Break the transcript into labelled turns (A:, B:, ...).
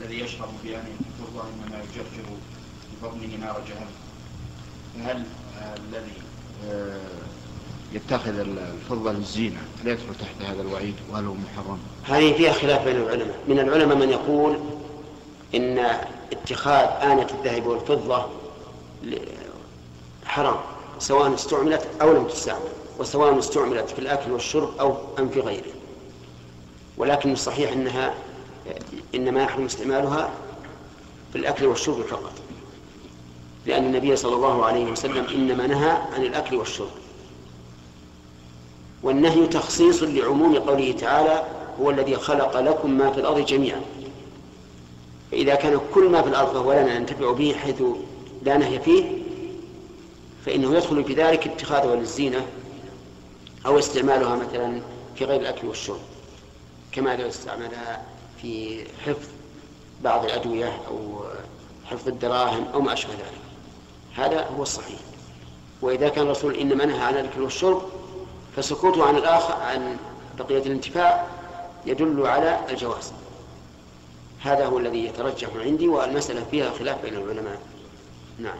A: الذي يشرب بأن الفضة إنما يجرجر ببطنه نار جهنم. فهل الذي آه، يتخذ الفضة للزينة لا يدخل تحت هذا الوعيد وهل هو محرم؟
B: هذه فيها خلاف بين العلماء، من العلماء من يقول إن اتخاذ آنة الذهب والفضة حرام سواء استعملت أو لم تستعمل وسواء استعملت في الأكل والشرب أو أم في غيره. ولكن الصحيح أنها إنما يحرم استعمالها في الأكل والشرب فقط. لأن النبي صلى الله عليه وسلم إنما نهى عن الأكل والشرب. والنهي تخصيص لعموم قوله تعالى هو الذي خلق لكم ما في الأرض جميعا فإذا كان كل ما في الأرض فهو لنا ننتفع به حيث لا نهي فيه فإنه يدخل في ذلك اتخاذها للزينة أو استعمالها مثلا في غير الأكل والشرب. كما لو استعملها في حفظ بعض الأدوية أو حفظ الدراهم أو ما أشبه ذلك. هذا هو الصحيح. وإذا كان الرسول إنما نهى عن الأكل والشرب فسكوته عن الآخر عن بقية الانتفاع يدل على الجواز. هذا هو الذي يترجح عندي والمسألة فيها خلاف بين العلماء. نعم.